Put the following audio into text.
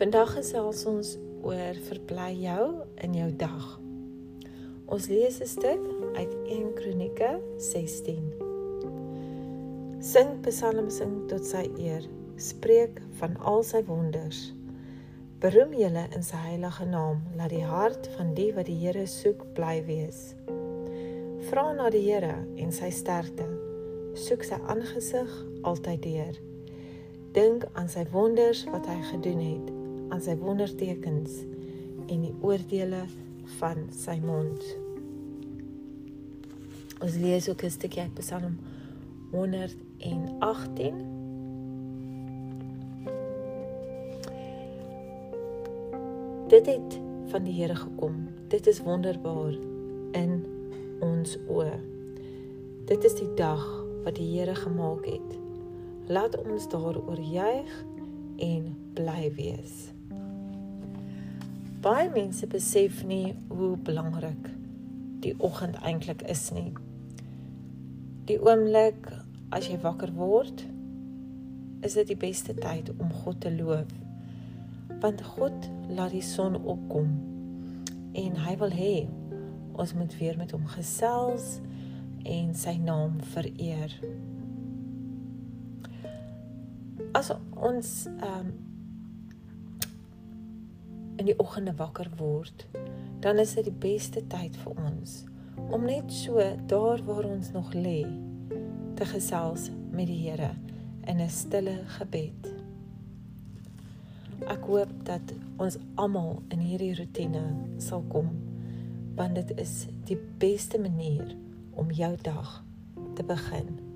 Vandag gesels ons oor verbly jou in jou dag. Ons lees 'n stuk uit 1 Kronieke 16. Sing psalms sing tot sy eer, spreek van al sy wonders. Beroem julle in sy heilige naam, laat die hart van die wat die Here soek bly wees. Vra na die Here en sy sterkte. Soek sy aangesig altyd deur. Dink aan sy wonders wat hy gedoen het, aan sy wondertekens en die oordeele van sy mond. Ons lees ook 'n stukkie uit Psalm 118. Dit het van die Here gekom. Dit is wonderbaar in ons oë. Dit is die dag wat die Here gemaak het. Laat ons daaroor juig en bly wees. Baie mense besef nie hoe belangrik die oggend eintlik is nie. Die oomblik as jy wakker word, is dit die beste tyd om God te loof. Want God laat die son opkom en hy wil hê ons moet weer met hom gesels en sy naam vereer. As ons ehm um, in die oggende wakker word, dan is dit die beste tyd vir ons om net so daar waar ons nog lê te gesels met die Here in 'n stille gebed. Ek hoop dat ons almal in hierdie rotine sal kom want dit is die beste manier om jou dag te begin.